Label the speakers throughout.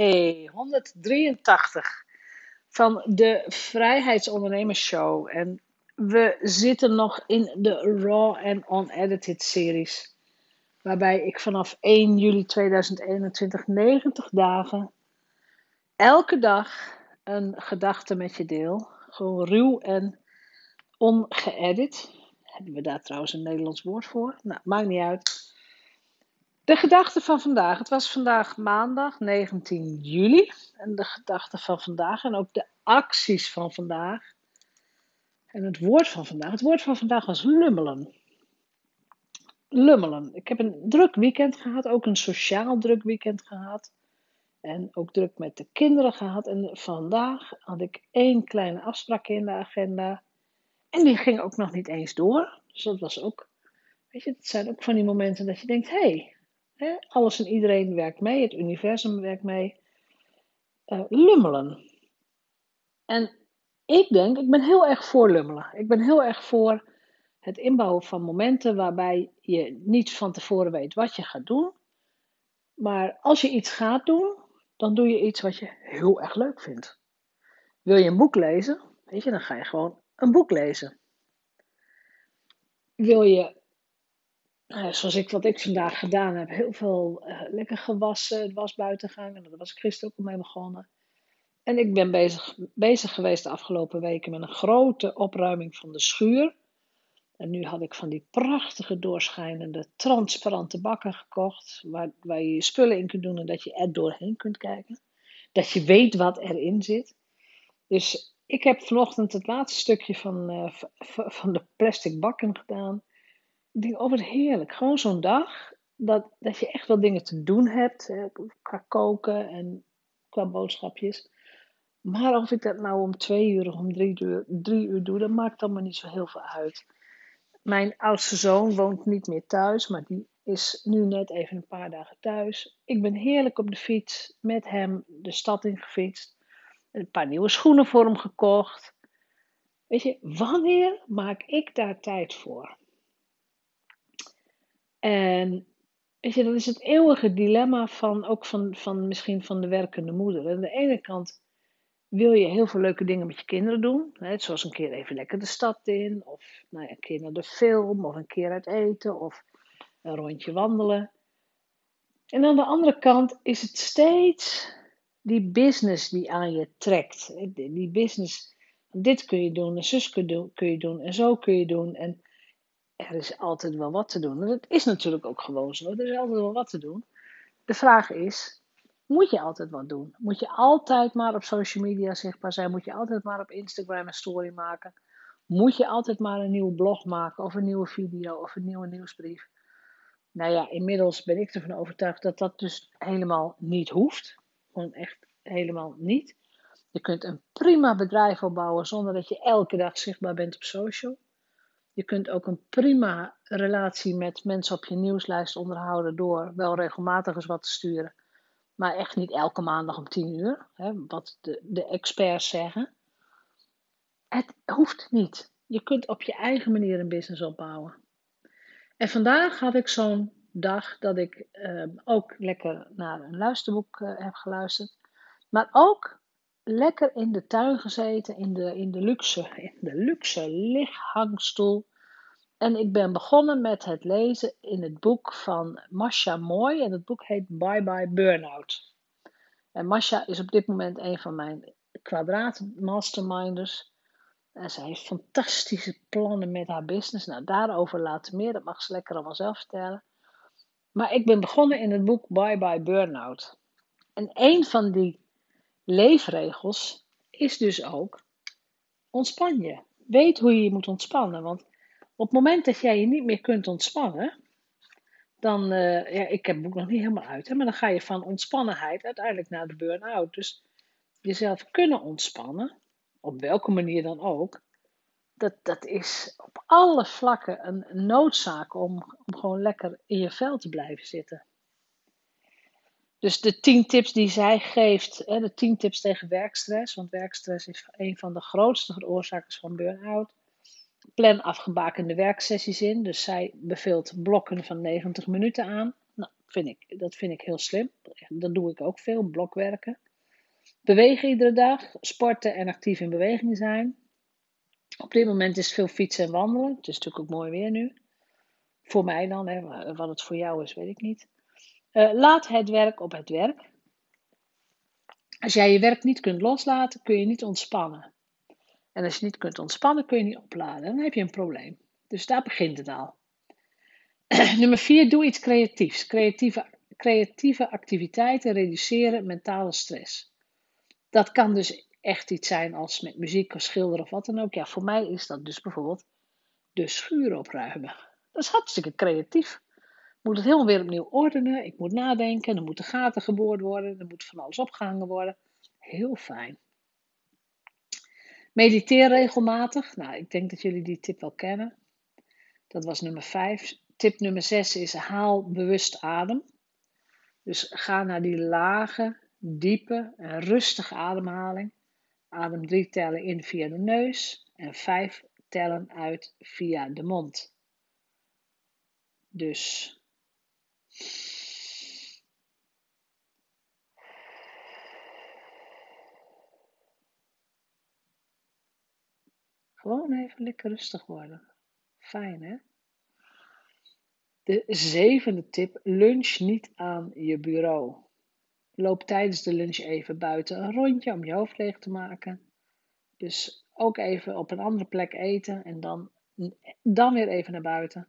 Speaker 1: Hey, 183 van de Vrijheidsondernemers En we zitten nog in de Raw and Unedited series. Waarbij ik vanaf 1 juli 2021 90 dagen elke dag een gedachte met je deel. Gewoon ruw en ongeëdit. Hebben we daar trouwens een Nederlands woord voor? Nou, maakt niet uit. De gedachte van vandaag. Het was vandaag maandag 19 juli. En de gedachte van vandaag en ook de acties van vandaag. En het woord van vandaag. Het woord van vandaag was lummelen. Lummelen. Ik heb een druk weekend gehad. Ook een sociaal druk weekend gehad. En ook druk met de kinderen gehad. En vandaag had ik één kleine afspraak in de agenda. En die ging ook nog niet eens door. Dus dat was ook. Weet je, het zijn ook van die momenten dat je denkt: hé, hey, alles en iedereen werkt mee, het universum werkt mee. Uh, lummelen. En ik denk, ik ben heel erg voor lummelen. Ik ben heel erg voor het inbouwen van momenten waarbij je niet van tevoren weet wat je gaat doen. Maar als je iets gaat doen, dan doe je iets wat je heel erg leuk vindt. Wil je een boek lezen? Weet je, dan ga je gewoon een boek lezen. Wil je nou zoals ik wat ik vandaag gedaan heb, heel veel uh, lekker gewassen, het was buiten gaan. En daar was gisteren ook al mee begonnen. En ik ben bezig, bezig geweest de afgelopen weken met een grote opruiming van de schuur. En nu had ik van die prachtige doorschijnende, transparante bakken gekocht. Waar, waar je spullen in kunt doen en dat je er doorheen kunt kijken. Dat je weet wat erin zit. Dus ik heb vanochtend het laatste stukje van, uh, van de plastic bakken gedaan denk, oh heerlijk. Gewoon zo'n dag dat, dat je echt wel dingen te doen hebt. Qua koken en qua boodschapjes. Maar of ik dat nou om twee uur of om drie uur, drie uur doe, dat maakt allemaal niet zo heel veel uit. Mijn oudste zoon woont niet meer thuis, maar die is nu net even een paar dagen thuis. Ik ben heerlijk op de fiets met hem de stad in gefietst. Een paar nieuwe schoenen voor hem gekocht. Weet je, wanneer maak ik daar tijd voor? En weet je, dat is het eeuwige dilemma van ook van, van misschien van de werkende moeder. Aan de ene kant wil je heel veel leuke dingen met je kinderen doen. Hè, zoals een keer even lekker de stad in. Of nou ja, een keer naar de film. Of een keer uit eten. Of een rondje wandelen. En aan de andere kant is het steeds die business die aan je trekt. Die business, dit kun je doen en zus kun je doen en zo kun je doen. En er is altijd wel wat te doen. En dat is natuurlijk ook gewoon zo. Er is altijd wel wat te doen. De vraag is, moet je altijd wat doen? Moet je altijd maar op social media zichtbaar zijn? Moet je altijd maar op Instagram een story maken? Moet je altijd maar een nieuwe blog maken of een nieuwe video of een nieuwe nieuwsbrief? Nou ja, inmiddels ben ik ervan overtuigd dat dat dus helemaal niet hoeft. Gewoon echt helemaal niet. Je kunt een prima bedrijf opbouwen zonder dat je elke dag zichtbaar bent op social. Je kunt ook een prima relatie met mensen op je nieuwslijst onderhouden door wel regelmatig eens wat te sturen. Maar echt niet elke maandag om 10 uur, hè, wat de, de experts zeggen. Het hoeft niet. Je kunt op je eigen manier een business opbouwen. En vandaag had ik zo'n dag dat ik eh, ook lekker naar een luisterboek uh, heb geluisterd. Maar ook lekker in de tuin gezeten, in de, in de, luxe, in de luxe lichthangstoel. En ik ben begonnen met het lezen in het boek van Masha Mooi. En het boek heet Bye Bye Burnout. En Masha is op dit moment een van mijn kwadraat masterminders. En zij heeft fantastische plannen met haar business. Nou, daarover later meer. Dat mag ze lekker allemaal zelf vertellen. Maar ik ben begonnen in het boek Bye Bye Burnout. En een van die leefregels is dus ook ontspan je. Weet hoe je je moet ontspannen. Want op het moment dat jij je niet meer kunt ontspannen, dan, uh, ja, ik heb het boek nog niet helemaal uit, hè, maar dan ga je van ontspannenheid uiteindelijk naar de burn-out. Dus jezelf kunnen ontspannen, op welke manier dan ook, dat, dat is op alle vlakken een noodzaak om, om gewoon lekker in je vel te blijven zitten. Dus de tien tips die zij geeft, hè, de tien tips tegen werkstress, want werkstress is een van de grootste veroorzakers van burn-out. Plan afgebakende werksessies in, dus zij beveelt blokken van 90 minuten aan. Nou, Vind ik, dat vind ik heel slim. Dat doe ik ook veel, blokwerken. Bewegen iedere dag, sporten en actief in beweging zijn. Op dit moment is veel fietsen en wandelen. Het is natuurlijk ook mooi weer nu. Voor mij dan, hè. wat het voor jou is, weet ik niet. Uh, laat het werk op het werk. Als jij je werk niet kunt loslaten, kun je niet ontspannen. En als je niet kunt ontspannen, kun je niet opladen. Dan heb je een probleem. Dus daar begint het al. Nummer 4, doe iets creatiefs. Creatieve, creatieve activiteiten reduceren mentale stress. Dat kan dus echt iets zijn als met muziek of schilderen of wat dan ook. Ja, voor mij is dat dus bijvoorbeeld de schuur opruimen. Dat is hartstikke creatief. Moet het helemaal weer opnieuw ordenen. Ik moet nadenken. Er moeten gaten geboord worden. Er moet van alles opgehangen worden. Heel fijn. Mediteer regelmatig. Nou, ik denk dat jullie die tip wel kennen. Dat was nummer 5. Tip nummer 6 is haal bewust adem. Dus ga naar die lage, diepe en rustige ademhaling. Adem 3 tellen in via de neus en 5 tellen uit via de mond. Dus Gewoon even lekker rustig worden. Fijn hè? De zevende tip: lunch niet aan je bureau. Loop tijdens de lunch even buiten een rondje om je hoofd leeg te maken. Dus ook even op een andere plek eten en dan, dan weer even naar buiten.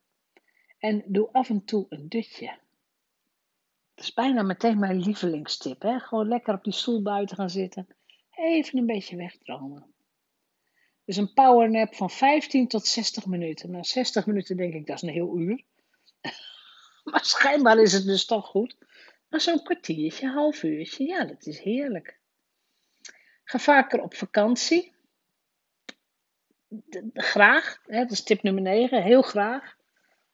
Speaker 1: En doe af en toe een dutje. Is bijna meteen mijn lievelingstip. Hè? Gewoon lekker op die stoel buiten gaan zitten. Even een beetje wegdromen. Dus een powernap van 15 tot 60 minuten. Na 60 minuten denk ik, dat is een heel uur. maar schijnbaar is het dus toch goed. Maar zo'n kwartiertje, half uurtje, ja, dat is heerlijk. Ga vaker op vakantie. graag, hè, dat is tip nummer 9, heel graag.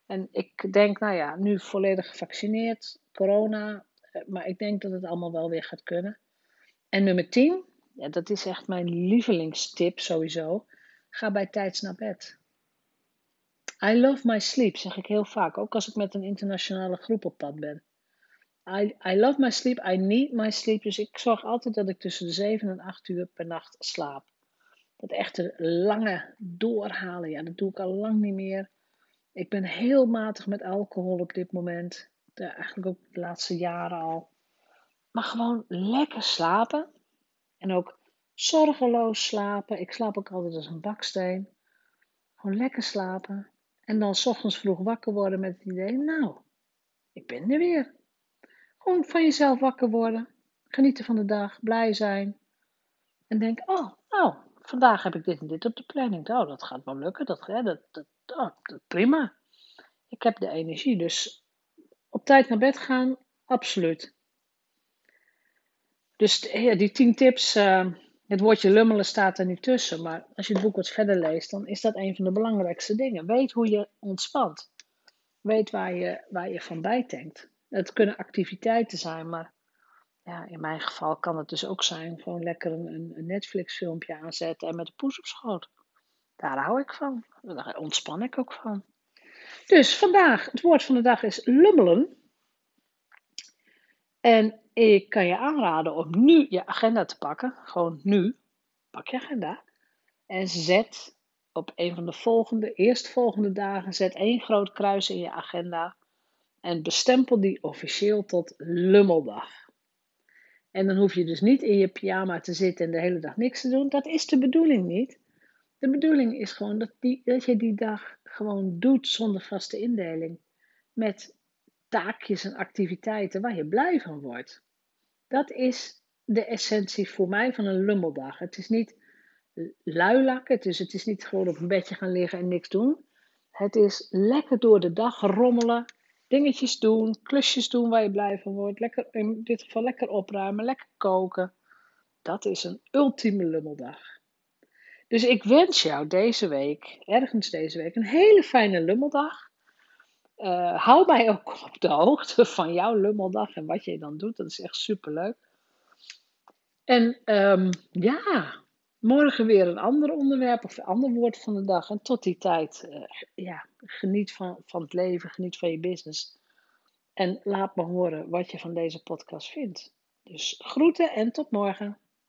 Speaker 1: En ik denk, nou ja, nu volledig gevaccineerd, corona, eh, maar ik denk dat het allemaal wel weer gaat kunnen. En nummer 10, ja, dat is echt mijn lievelingstip sowieso. Ga bij tijds naar bed. I love my sleep, zeg ik heel vaak, ook als ik met een internationale groep op pad ben. I, I love my sleep, I need my sleep. Dus ik zorg altijd dat ik tussen de 7 en 8 uur per nacht slaap. Dat echte lange doorhalen, ja, dat doe ik al lang niet meer. Ik ben heel matig met alcohol op dit moment. Eigenlijk ook de laatste jaren al. Maar gewoon lekker slapen. En ook zorgeloos slapen. Ik slaap ook altijd als een baksteen. Gewoon lekker slapen. En dan s ochtends vroeg wakker worden met het idee, nou, ik ben er weer. Gewoon van jezelf wakker worden. Genieten van de dag, blij zijn. En denk, oh, nou, vandaag heb ik dit en dit op de planning. Oh, dat gaat wel lukken. Dat, hè, dat, oh, prima. Ik heb de energie. Dus op tijd naar bed gaan, absoluut. Dus die tien tips, uh, het woordje lummelen staat er niet tussen. Maar als je het boek wat verder leest, dan is dat een van de belangrijkste dingen. Weet hoe je ontspant. Weet waar je, waar je van bijtankt. Het kunnen activiteiten zijn, maar ja, in mijn geval kan het dus ook zijn gewoon lekker een, een Netflix filmpje aanzetten en met de poes op schoot. Daar hou ik van. Daar ontspan ik ook van. Dus vandaag, het woord van de dag is lummelen. En ik kan je aanraden om nu je agenda te pakken. Gewoon nu. Pak je agenda. En zet op een van de volgende, eerstvolgende dagen, zet één groot kruis in je agenda. En bestempel die officieel tot lummeldag. En dan hoef je dus niet in je pyjama te zitten en de hele dag niks te doen. Dat is de bedoeling niet. De bedoeling is gewoon dat, die, dat je die dag gewoon doet zonder vaste indeling. Met taakjes en activiteiten waar je blij van wordt. Dat is de essentie voor mij van een lummeldag. Het is niet luilakken, is, het is niet gewoon op een bedje gaan liggen en niks doen. Het is lekker door de dag rommelen, dingetjes doen, klusjes doen waar je blij van wordt. Lekker, in dit geval lekker opruimen, lekker koken. Dat is een ultieme lummeldag. Dus ik wens jou deze week, ergens deze week, een hele fijne lummeldag. Uh, hou mij ook op de hoogte van jouw lummeldag en wat je dan doet. Dat is echt super leuk. En um, ja, morgen weer een ander onderwerp of een ander woord van de dag. En tot die tijd, uh, ja, geniet van, van het leven, geniet van je business. En laat me horen wat je van deze podcast vindt. Dus groeten en tot morgen.